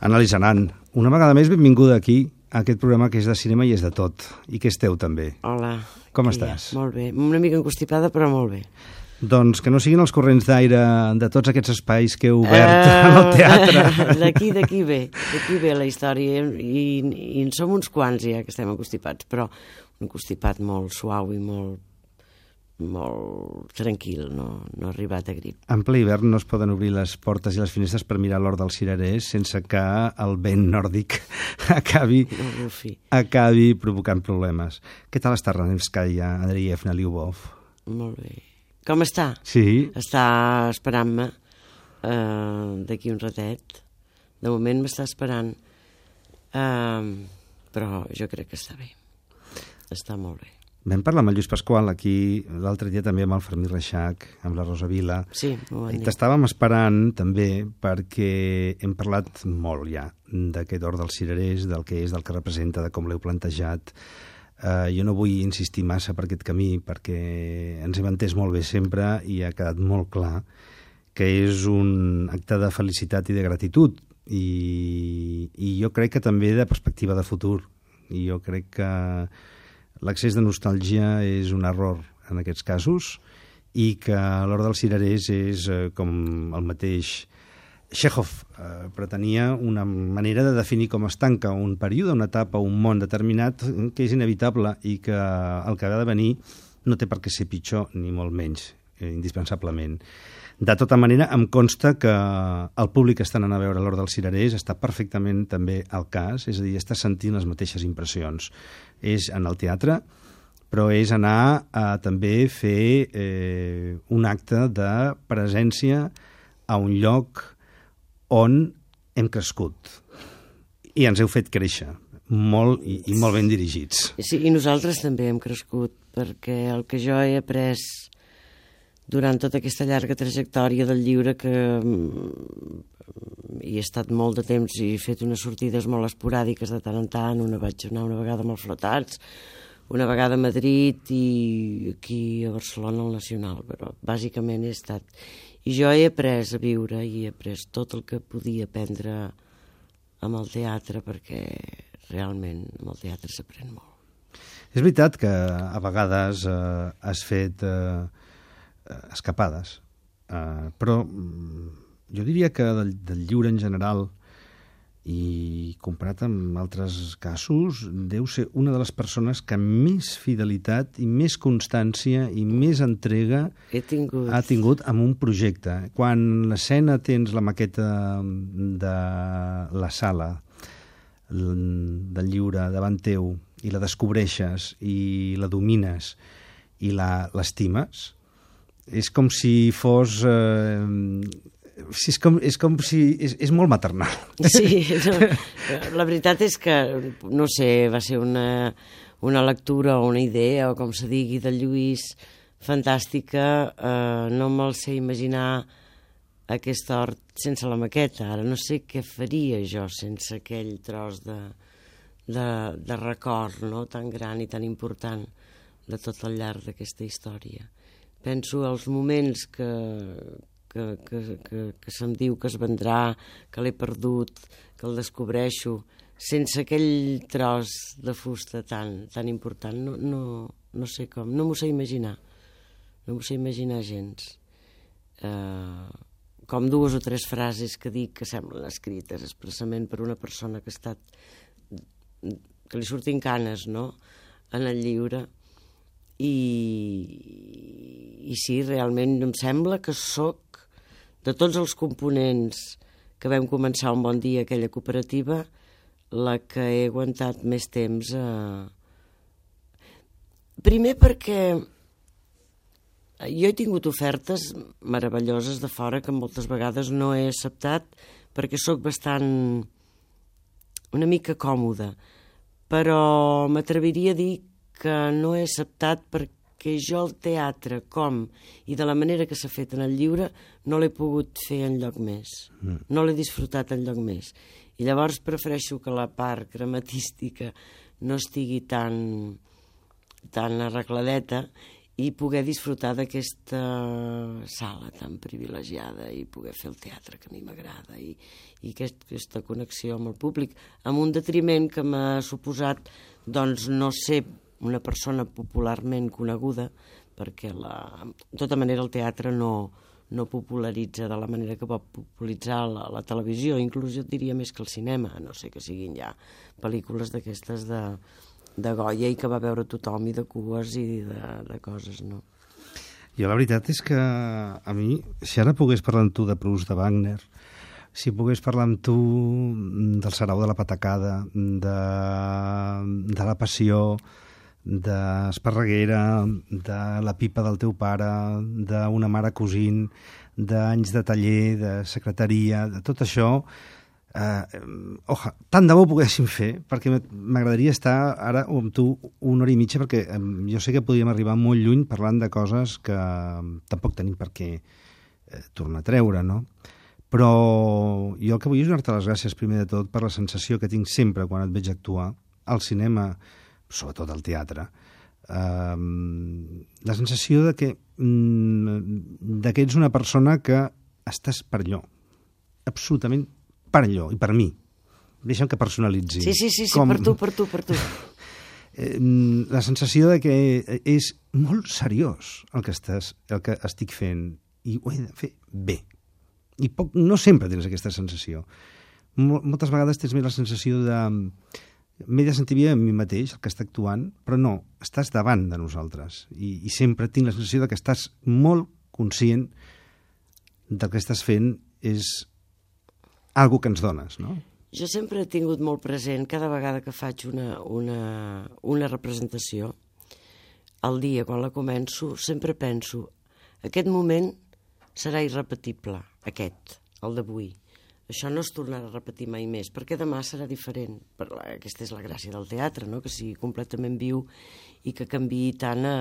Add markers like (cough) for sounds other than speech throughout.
Anàlisi Anant, una vegada més benvinguda aquí, a aquest programa que és de cinema i és de tot, i que és teu també. Hola. Com estàs? Ja, molt bé. Una mica encostipada, però molt bé. Doncs que no siguin els corrents d'aire de tots aquests espais que he obert uh, en el teatre. (laughs) D'aquí, d'aquí ve, d'aquí ve la història, i, i en som uns quants ja que estem encostipats, però un encostipat molt suau i molt molt tranquil, no, no ha arribat a grip. En ple hivern no es poden obrir les portes i les finestres per mirar l'hort dels cirerers sense que el vent nòrdic (laughs) acabi, No, acabi provocant problemes. Què tal està Ranevskaya, Andreevna Lyubov? Molt bé. Com està? Sí. Està esperant-me uh, d'aquí un ratet. De moment m'està esperant. Uh, però jo crec que està bé. Està molt bé. Vam parlar amb el Lluís Pasqual aquí l'altre dia també amb el Fermí Reixac, amb la Rosa Vila. Sí, I t'estàvem esperant també perquè hem parlat molt ja d'aquest or dels cirerers, del que és, del que representa, de com l'heu plantejat. Uh, jo no vull insistir massa per aquest camí perquè ens hem entès molt bé sempre i ha quedat molt clar que és un acte de felicitat i de gratitud i, i jo crec que també de perspectiva de futur i jo crec que l'excés de nostàlgia és un error en aquests casos i que l'hora dels cirerers és eh, com el mateix Chekhov eh, pretenia una manera de definir com es tanca un període, una etapa, un món determinat que és inevitable i que el que ha de venir no té per què ser pitjor ni molt menys, eh, indispensablement. De tota manera, em consta que el públic que està anant a veure l'Hora dels Cirerers està perfectament també al cas, és a dir, està sentint les mateixes impressions. És en el teatre, però és anar a també fer eh, un acte de presència a un lloc on hem crescut i ens heu fet créixer molt i, i molt ben dirigits. Sí, i nosaltres també hem crescut, perquè el que jo he après durant tota aquesta llarga trajectòria del llibre que mm, hi he estat molt de temps i he fet unes sortides molt esporàdiques de tant en tant, una vaig anar una vegada amb els flotats, una vegada a Madrid i aquí a Barcelona al Nacional, però bàsicament he estat... I jo he après a viure i he après tot el que podia aprendre amb el teatre perquè realment amb el teatre s'aprèn molt. És veritat que a vegades eh, has fet eh, escapades, eh, però mm, jo diria que del, del lliure en general i comparat amb altres casos, deu ser una de les persones que més fidelitat i més constància i més entrega He tingut... ha tingut amb un projecte. Quan l'escena tens la maqueta de la sala del lliure davant teu i la descobreixes i la domines i la l'estimes, és com si fos... Eh, és, com, és com si... És, és molt maternal. (laughs) Sí, no, la veritat és que, no sé, va ser una, una lectura o una idea, o com se digui, del Lluís, fantàstica. Eh, no me'l sé imaginar aquest hort sense la maqueta. Ara no sé què faria jo sense aquell tros de, de, de record no? tan gran i tan important de tot el llarg d'aquesta història. Penso als moments que, que, que, que, que se'm diu que es vendrà, que l'he perdut, que el descobreixo, sense aquell tros de fusta tan, tan important, no, no, no sé com, no m'ho sé imaginar, no m'ho sé imaginar gens. Uh, com dues o tres frases que dic que semblen escrites expressament per una persona que ha estat que li surtin canes, no?, en el lliure, i, i sí, realment em sembla que sóc de tots els components que vam començar un bon dia aquella cooperativa la que he aguantat més temps a... primer perquè jo he tingut ofertes meravelloses de fora que moltes vegades no he acceptat perquè sóc bastant una mica còmoda però m'atreviria a dir que no he acceptat perquè jo el teatre com i de la manera que s'ha fet en el lliure no l'he pogut fer en lloc més. Mm. No l'he disfrutat en lloc més. I llavors prefereixo que la part gramatística no estigui tan, tan arregladeta i poder disfrutar d'aquesta sala tan privilegiada i poder fer el teatre que a mi m'agrada i, i aquest, aquesta connexió amb el públic, amb un detriment que m'ha suposat doncs, no ser una persona popularment coneguda, perquè la, de tota manera el teatre no, no popularitza de la manera que pot popularitzar la, la televisió, inclús jo diria més que el cinema, no sé que siguin ja pel·lícules d'aquestes de, de Goya i que va veure tothom i de cues i de, de coses, no? Jo la veritat és que a mi, si ara pogués parlar amb tu de Proust, de Wagner, si pogués parlar amb tu del Sarau de la Patacada, de, de la Passió, d'Esparreguera, de la pipa del teu pare, d'una mare cosint, d'anys de taller, de secretaria, de tot això, eh, oja, tant de bo ho poguéssim fer, perquè m'agradaria estar ara amb tu una hora i mitja, perquè eh, jo sé que podríem arribar molt lluny parlant de coses que tampoc tenim per què eh, tornar a treure, no? Però jo el que vull és donar-te les gràcies primer de tot per la sensació que tinc sempre quan et veig actuar al cinema, sobretot al teatre, eh, la sensació de que, mm, de que ets una persona que estàs per allò, absolutament per allò i per mi. Deixa'm que personalitzi. Sí, sí, sí, sí Com... per tu, per tu, per tu. (laughs) Eh, la sensació de que és molt seriós el que, estàs, el que estic fent i ho he de fer bé. I poc, no sempre tens aquesta sensació. Moltes vegades tens més la sensació de... M'he de sentir bé a mi mateix, el que està actuant, però no, estàs davant de nosaltres. I, I sempre tinc la sensació de que estàs molt conscient del que estàs fent és algo que ens dones, no? Jo sempre he tingut molt present, cada vegada que faig una, una, una representació, al dia, quan la començo, sempre penso, aquest moment serà irrepetible, aquest, el d'avui. Això no es tornarà a repetir mai més, perquè demà serà diferent. Per la, aquesta és la gràcia del teatre, no? que sigui completament viu i que canvi tant a,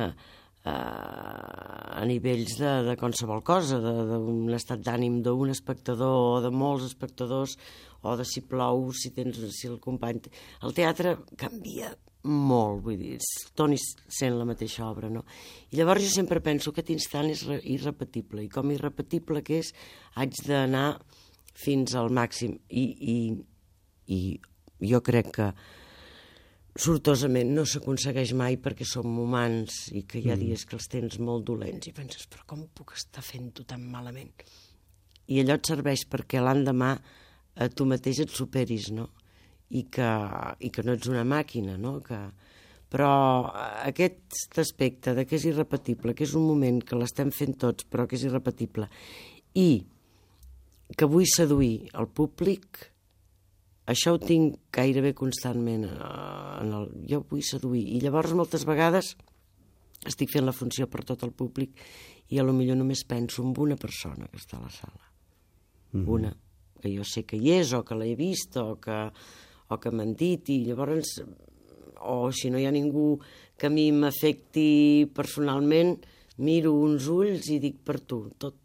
a nivells de, de qualsevol cosa, d'un estat d'ànim d'un espectador o de molts espectadors, o de si plou, si tens si el company... El teatre canvia molt, vull dir, torni sent la mateixa obra, no? I llavors jo sempre penso que aquest instant és irrepetible, i com irrepetible que és, haig d'anar fins al màxim. I, i, I jo crec que sortosament no s'aconsegueix mai perquè som humans i que hi ha mm. dies que els tens molt dolents i penses, però com puc estar fent-ho tan malament? I allò et serveix perquè l'endemà a tu mateix et superis, no? I que, i que no ets una màquina, no? Que, però aquest aspecte de que és irrepetible, que és un moment que l'estem fent tots, però que és irrepetible, i que vull seduir el públic, això ho tinc gairebé constantment. Eh, en el, jo vull seduir. I llavors moltes vegades estic fent la funció per tot el públic i a lo millor només penso en una persona que està a la sala. Mm -hmm. Una, que jo sé que hi és o que l'he vist o que, o que m'han dit i llavors o si no hi ha ningú que a mi m'afecti personalment miro uns ulls i dic per tu tot,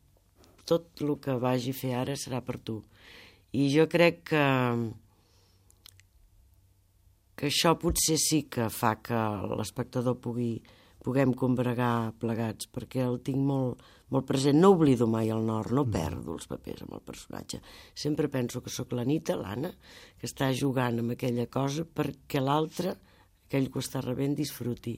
tot el que vagi a fer ara serà per tu i jo crec que que això potser sí que fa que l'espectador pugui puguem combregar plegats, perquè el tinc molt, molt present. No oblido mai el nord, no mm. perdo els papers amb el personatge. Sempre penso que sóc l'Anita, l'Anna, que està jugant amb aquella cosa perquè l'altre, aquell que ho està rebent, disfruti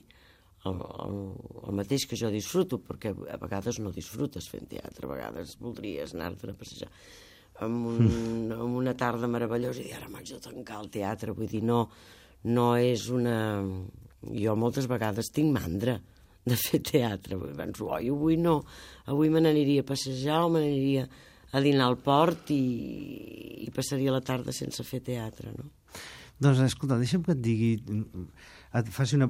el, el, el mateix que jo disfruto, perquè a vegades no disfrutes fent teatre, a vegades voldries anar-te'n a passejar amb, un, mm. amb una tarda meravellosa i dir, ara m'haig de tancar el teatre, vull dir, no, no és una... Jo moltes vegades tinc mandra de fer teatre. Penso, oi, avui no, avui me n'aniria a passejar o me n'aniria a dinar al port i, i passaria la tarda sense fer teatre, no? Doncs, escolta, deixa'm que et digui, et faci una,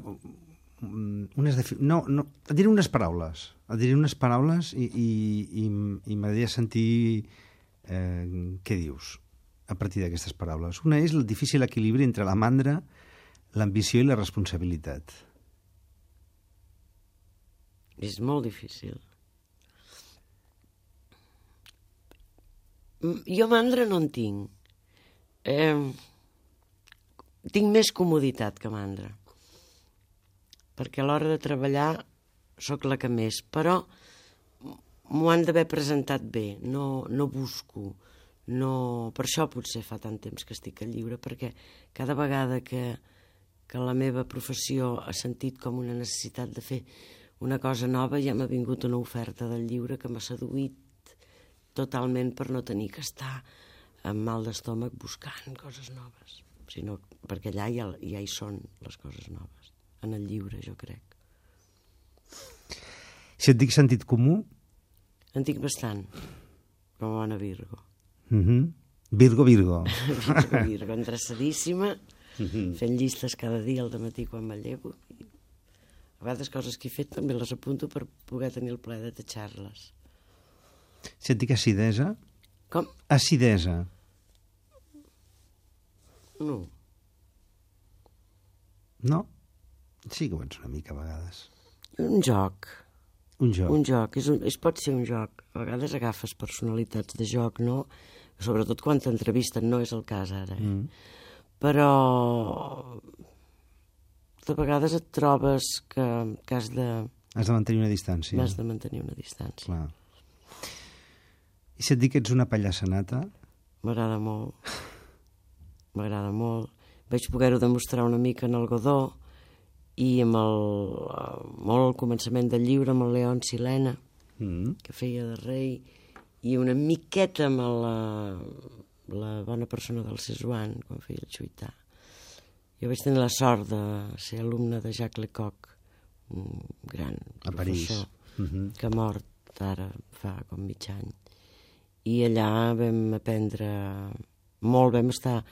unes no, no, et diré unes paraules, et diré unes paraules i, i, i, i m'agradaria sentir eh, què dius a partir d'aquestes paraules. Una és el difícil equilibri entre la mandra, l'ambició i la responsabilitat. És molt difícil. Jo mandra no en tinc. Eh, tinc més comoditat que mandra. Perquè a l'hora de treballar sóc la que més, però m'ho han d'haver presentat bé, no, no busco, no... per això potser fa tant temps que estic al lliure, perquè cada vegada que, que la meva professió ha sentit com una necessitat de fer una cosa nova, ja m'ha vingut una oferta del lliure que m'ha seduït totalment per no tenir que estar amb mal d'estómac buscant coses noves, sinó perquè allà ja, ja hi són les coses noves, en el lliure, jo crec. Si et dic sentit comú, En tinc bastant, com a bona Virgo. mm -hmm. Virgo, Virgo. (laughs) Virgo, Virgo, endreçadíssima, fent llistes cada dia al matí quan me llevo. I a vegades coses que he fet també les apunto per poder tenir el plaer de tatxar-les. Si et dic acidesa, Com? acidesa. No. No? Sí que ho ets una mica a vegades. Un joc. Un joc. Un joc. És un, és, pot ser un joc. A vegades agafes personalitats de joc, no? Sobretot quan t'entrevisten, no és el cas ara. Eh? Mm. Però de vegades et trobes que, que has de, Has de mantenir una distància. has de mantenir una distància. Clar. I si et dic que ets una pallassa nata, M'agrada molt. M'agrada molt. Vaig poder-ho demostrar una mica en el Godó i amb el, eh, molt al començament del llibre amb el León Silena, mm. que feia de rei, i una miqueta amb la, la bona persona del Cesuan, quan feia el xuità. Jo vaig tenir la sort de ser alumne de Jacques Lecoq, un gran A París. professor Mm -hmm. que ha mort ara fa com mig any. I allà vam aprendre molt, vam estar,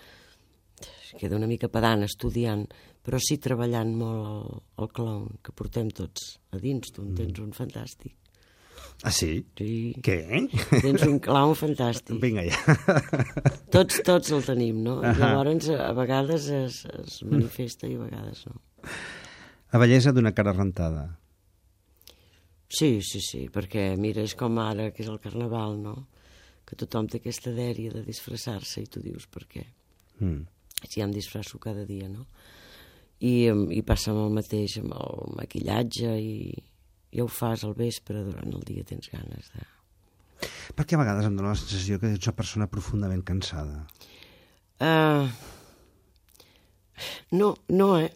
queda una mica pedant, estudiant, però sí treballant molt el, el clown, que portem tots a dins. Tu en tens un fantàstic. Ah, sí? Sí, Què? tens un clown fantàstic. Vinga, ja. Tots, tots el tenim, no? I Ahà. llavors a vegades es, es manifesta i a vegades no. La bellesa d'una cara rentada. Sí, sí, sí, perquè mira, és com ara, que és el carnaval, no? Que tothom té aquesta dèria de disfressar-se i tu dius per què? Mm. Si ja em disfresso cada dia, no? I, i passa amb el mateix, amb el maquillatge i ja ho fas al vespre, durant el dia tens ganes de... Perquè a vegades em dóna la sensació que ets una persona profundament cansada. Uh, no, no, eh?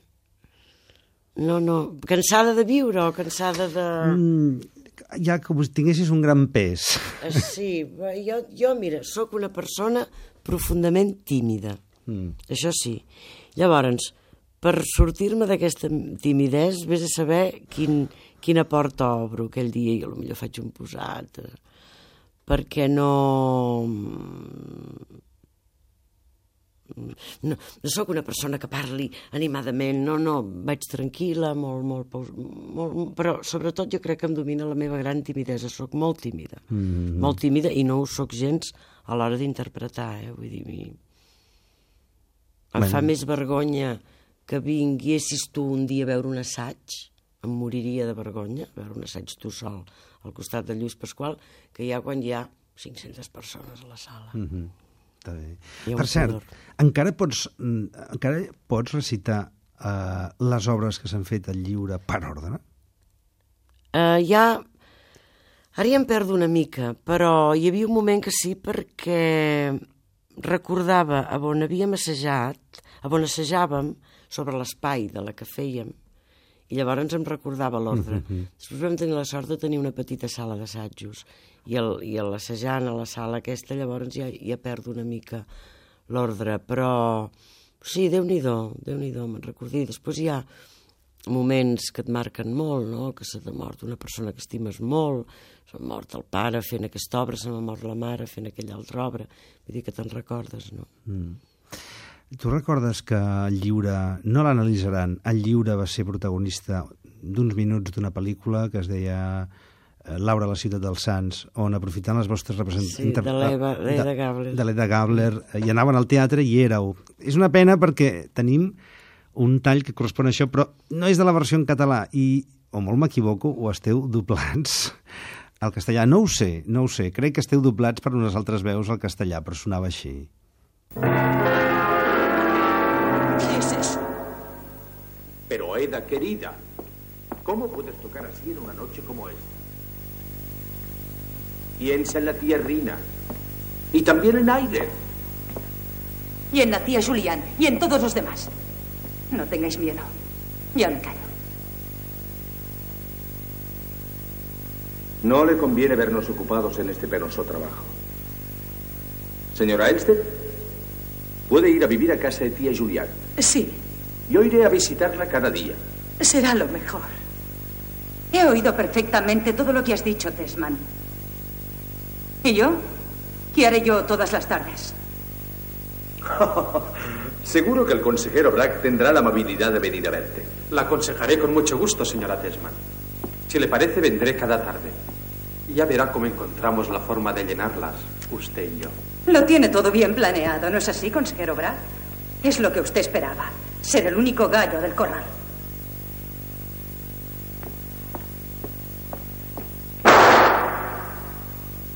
No, no. Cansada de viure o cansada de... Mm, ja que tinguessis un gran pes. Eh, Sí, jo, jo mira, sóc una persona profundament tímida. Mm. Això sí. Llavors, per sortir-me d'aquesta timidesa, vés a saber quin, quina porta obro aquell dia i potser faig un posat, eh, perquè no... No, no sóc una persona que parli animadament, no, no, vaig tranquil·la, molt, molt, molt, però sobretot jo crec que em domina la meva gran timidesa, sóc molt tímida, mm -hmm. molt tímida i no ho sóc gens a l'hora d'interpretar, eh? vull dir, mi- em Bueno. fa més vergonya que vinguessis tu un dia a veure un assaig, em moriria de vergonya, veure un assaig tu sol al costat de Lluís Pasqual, que hi ha quan hi ha 500 persones a la sala. Mm. Mm -hmm. Està bé. Per cert, pudor. encara pots, mm, encara pots recitar uh, les obres que s'han fet al lliure per ordre? Uh, ja... Ara ja em perdo una mica, però hi havia un moment que sí perquè recordava a on havíem assajat, a on assajàvem sobre l'espai de la que fèiem, i llavors em recordava l'ordre. Després vam tenir la sort de tenir una petita sala d'assajos, i, el, i l'assajant a la sala aquesta, llavors ja, ja perdo una mica l'ordre, però sí, Déu-n'hi-do, Déu-n'hi-do, me'n recordi. Després hi ha moments que et marquen molt, no? que se t'ha mort una persona que estimes molt, s'ha mort el pare fent aquesta obra, se m'ha mort la mare fent aquella altra obra, vull dir que te'n recordes, no? Tu recordes que el lliure, no l'analitzaran, el lliure va ser protagonista d'uns minuts d'una pel·lícula que es deia eh, Laura a la ciutat dels Sants, on aprofitant les vostres representants... Sí, de l'Eva- l'Eda Gabler. De l'Eda Gabler, eh, i anaven al teatre i éreu. És una pena perquè tenim un tall que correspon a això, però no és de la versió en català i, o molt m'equivoco, o esteu doblats (laughs) al castellà. No ho sé, no ho sé. Crec que esteu doblats per unes altres veus al castellà, però sonava així. ¿Qué es eso? Pero Eda, querida, ¿Cómo puedes tocar así en una noche como esta? Piensa en la tía Rina. Y también en Aider. Y en la tía Julián. Y en todos los demás. No tengáis miedo. Ya me callo. No le conviene vernos ocupados en este penoso trabajo. Señora Elster, puede ir a vivir a casa de tía Julián. Sí, Yo iré a visitarla cada día. será lo mejor. He oído perfectamente todo lo que has dicho, Tesman. ¿Y yo? ¿Qué haré yo todas las tardes? (laughs) Seguro que el consejero Black tendrá la amabilidad de venir a verte. La aconsejaré con mucho gusto, señora Tesman. Si le parece, vendré cada tarde. Y ya verá cómo encontramos la forma de llenarlas, usted y yo. Lo tiene todo bien planeado, ¿no es así, consejero Bragg? Es lo que usted esperaba. Ser el único gallo del corral.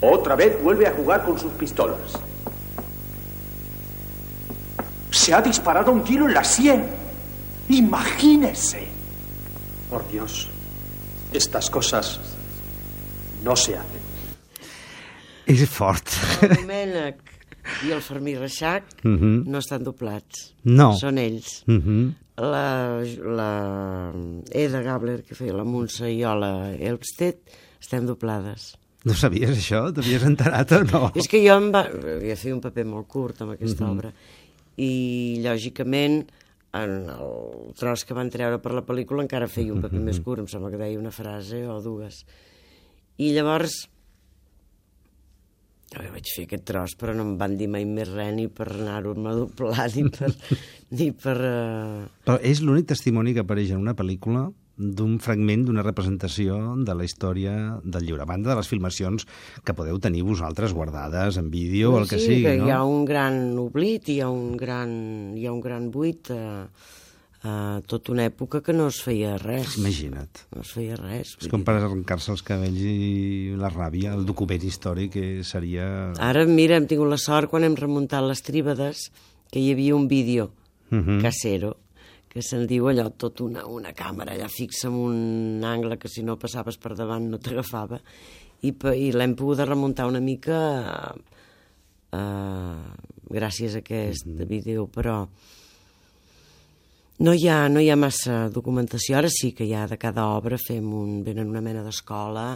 Otra vez vuelve a jugar con sus pistolas. Se ha disparado un tiro en la sien. Imagínese. Por Dios, estas cosas no se hacen. És fort. I el Fermí Reixac Mhm. no estan doblats. No. Són ells. Mhm. La, la Eda Gabler, que feia la Montse, i jo, la estem doblades. No sabies això? T'havies enterat o no? És que jo em va... havia fet un paper molt curt amb aquesta obra i, lògicament, en el tros que van treure per la pel·lícula encara feia un paper més curt, em sembla que deia una frase o dues. I llavors jo vaig fer aquest tros, però no em van dir mai més res ni per anar-ho-me a doblar, ni per... (laughs) ni per uh... Però és l'únic testimoni que apareix en una pel·lícula d'un fragment d'una representació de la història del llibre, a banda de les filmacions que podeu tenir vosaltres guardades en vídeo o el que sí, sigui, que no? hi ha un gran oblit, hi ha un gran, hi ha un gran buit a, a tota una època que no es feia res. Imagina't. No es feia res. És com per arrencar-se els cabells i la ràbia, el document històric que seria... Ara, mira, hem tingut la sort quan hem remuntat les tríbades que hi havia un vídeo Mhm. casero que se'n diu allò tot una, una càmera allà fixa en un angle que si no passaves per davant no t'agafava i, i l'hem pogut remuntar una mica eh, gràcies a aquest vídeo però no hi, ha, no hi ha massa documentació ara sí que ja de cada obra fem un, venen una mena d'escola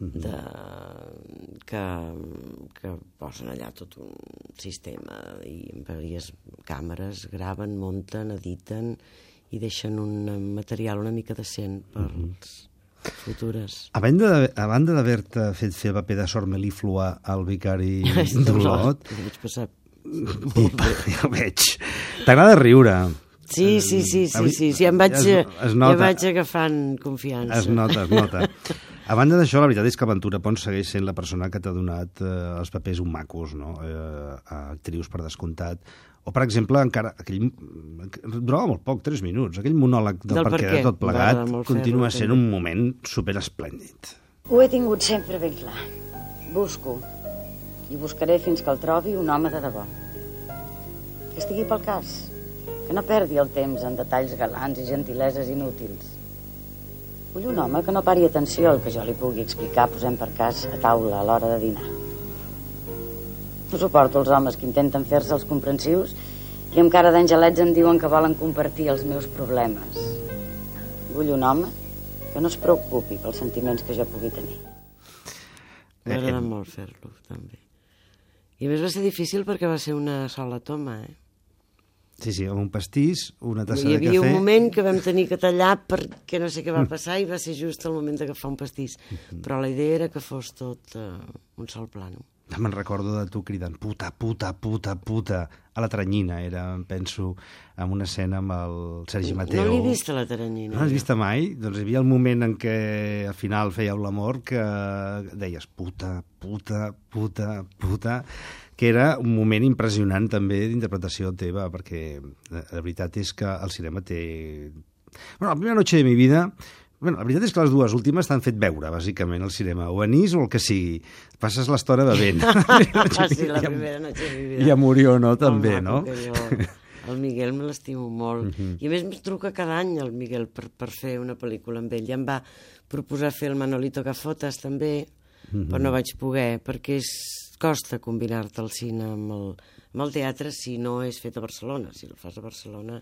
de, que, que posen allà tot un sistema i amb diverses càmeres graven, munten, editen i deixen un material una mica decent pels futures. A banda, de, a banda d'haver-te fet fer paper de sort melíflua al vicari d'Olot, Ho vaig passar i, ja ho veig, t'agrada riure. Sí, sí, sí, sí, Avui- sí, sí, em vaig, es- es ja nota. vaig agafant confiança. Es nota, es nota. (laughs) A banda d'això, la veritat és que Ventura Pons segueix sent la persona que t'ha donat eh, els papers un macos, no? Eh, a actrius per descomptat. O, per exemple, encara... Aquell, durava molt poc, 3 minuts. Aquell monòleg del, Del per per què de tot plegat molt continua sent un moment super esplèndid. Ho he tingut sempre ben clar. Busco. I buscaré fins que el trobi un home de debò. Que estigui pel cas. Que no perdi el temps en detalls galants i gentileses inútils. Vull un home que no pari atenció al que jo li pugui explicar, posem per cas, a taula a l'hora de dinar. No suporto els homes que intenten fer-se els comprensius i amb cara d'angelets em diuen que volen compartir els meus problemes. Vull un home que no es preocupi pels sentiments que jo pugui tenir. M'agrada molt fer-lo, també. I a més va ser difícil perquè va ser una sola toma, eh? Sí, sí, un pastís, una tassa Hi de havia cafè... un moment que vam tenir que tallar perquè no sé què va passar i va ser just el moment d'agafar un pastís. Però la idea era que fos tot uh, un sol plano. Me'n recordo de tu cridant puta, puta, puta, puta a la Tranyina, era, penso, en una escena amb el Sergi Mateo. No l'he vist a la Taranyina. No l'has jo. vista mai? Doncs hi havia el moment en què al final fèieu l'amor que deies puta, puta, puta, puta, que era un moment impressionant també d'interpretació teva, perquè la, la veritat és que el cinema té... Bueno, la primera noche de mi vida... Bueno, la veritat és que les dues últimes t'han fet veure, bàsicament, el cinema. O anís o el que sigui. Passes l'estona bevent. (laughs) Sí, la primera noche de mi vida. I a Murió, no? També, no? jo El Miguel me l'estimo molt. I a més em truca cada any el Miguel per, per fer una pel·lícula amb ell. Ja em va proposar fer el Manolito Gafotas també, però no vaig poder, perquè és, costa combinar-te el cine amb el, amb el teatre si no és fet a Barcelona. Si el fas a Barcelona,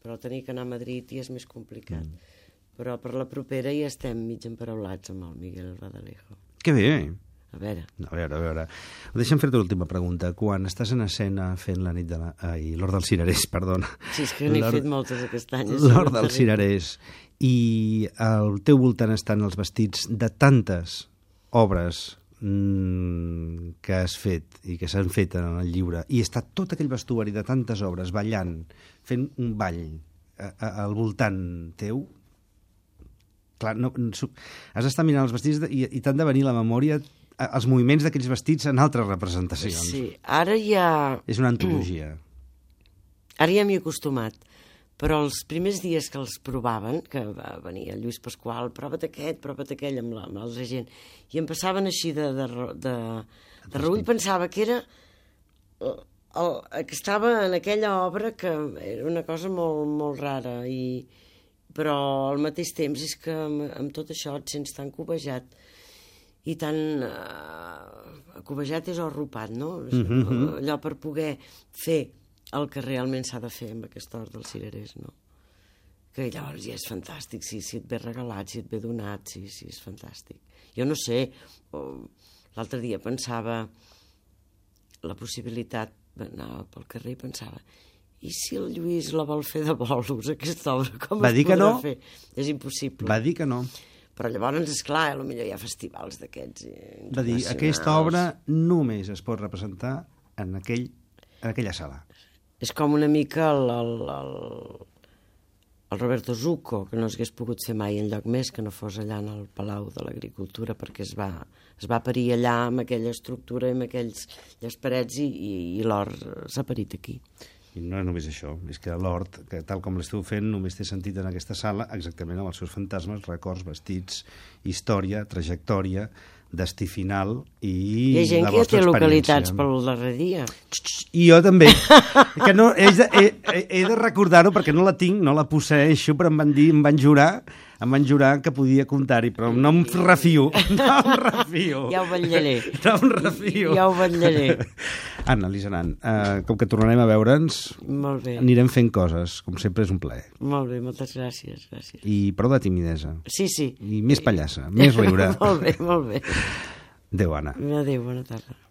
però tenir que anar a Madrid i és més complicat. Però per la propera ja estem mig emparaulats amb el Miguel Badalejo. Que bé. A veure, A veure, a veure. Deixa'm fer-te l'última pregunta. Quan estàs en escena fent la nit de la... Ai, l'Hort dels Cirerers, (laughs) perdona. si és que n'he fet moltes aquest any. L'Hort dels. Cirerers. I al teu voltant estan els vestits de tantes obres mm, que has fet i que s'han fet en el llibre i està tot aquell vestuari de tantes obres ballant, fent un ball a, a, al voltant teu clar, no, has d'estar mirant els vestits i, i t'han de venir la memòria els moviments d'aquells vestits en altres representacions. Sí, ara ja... És una antologia. (clears throat) Ara ja m'hi he acostumat, però els primers dies que els provaven, que va venir el Lluís Pasqual, prova't aquest, prova't aquell, amb la- amb l'altra gent, i em passaven així de, de, de, de reull, pensava que era el, el, que estava en aquella obra que era una cosa molt, molt rara, i, però al mateix temps és que amb, amb tot això et sents tan cobejat i tan... Uh, cobejat és arropat, no? Mm -hmm. Allò per poder fer el que realment s'ha de fer amb aquesta hora dels cirerers, no? Que llavors ja és fantàstic, si, si et ve regalat, si et ve donat, sí, sí, és fantàstic. Jo no sé, l'altre dia pensava la possibilitat d'anar pel carrer i pensava i si el Lluís la vol fer de bolos, aquesta obra, com Va es dir que podrà no? fer? És impossible. Va dir que no. Però llavors, és clar, potser hi ha festivals d'aquests eh, Va dir, aquesta obra només es pot representar en, aquell, en aquella sala. És com una mica el, el, el, el Roberto Zucco, que no s'hagués pogut fer mai en lloc més que no fos allà en el Palau de l'Agricultura, perquè es va, es va parir allà amb aquella estructura i amb aquells, aquelles parets i, i, i l'or s'ha parit aquí. I no és només això, és que l'hort, que tal com l'esteu fent, només té sentit en aquesta sala, exactament amb els seus fantasmes, records, vestits, història, trajectòria, destí final i Hi ha gent la que ja vostra té localitats experiència. pel darrer dia. I jo també. que no, he, he, he- he de recordar-ho perquè no la tinc, no la posseeixo, però em van dir, em van jurar, em van jurar que podia comptar-hi, però no em refio, (laughs) no em refio. Ja ho vetllaré. (laughs) No em refio. Ja ho vetllaré. (laughs) Anna, Lisanant, uh, com que tornarem a veure'ns, Molt bé, anirem fent coses, com sempre és un plaer. molt bé, moltes gràcies, gràcies. I prou de timidesa. Sí, sí. I més pallassa, més riure. molt bé, molt bé. Adéu, Anna. Adéu, bona tarda.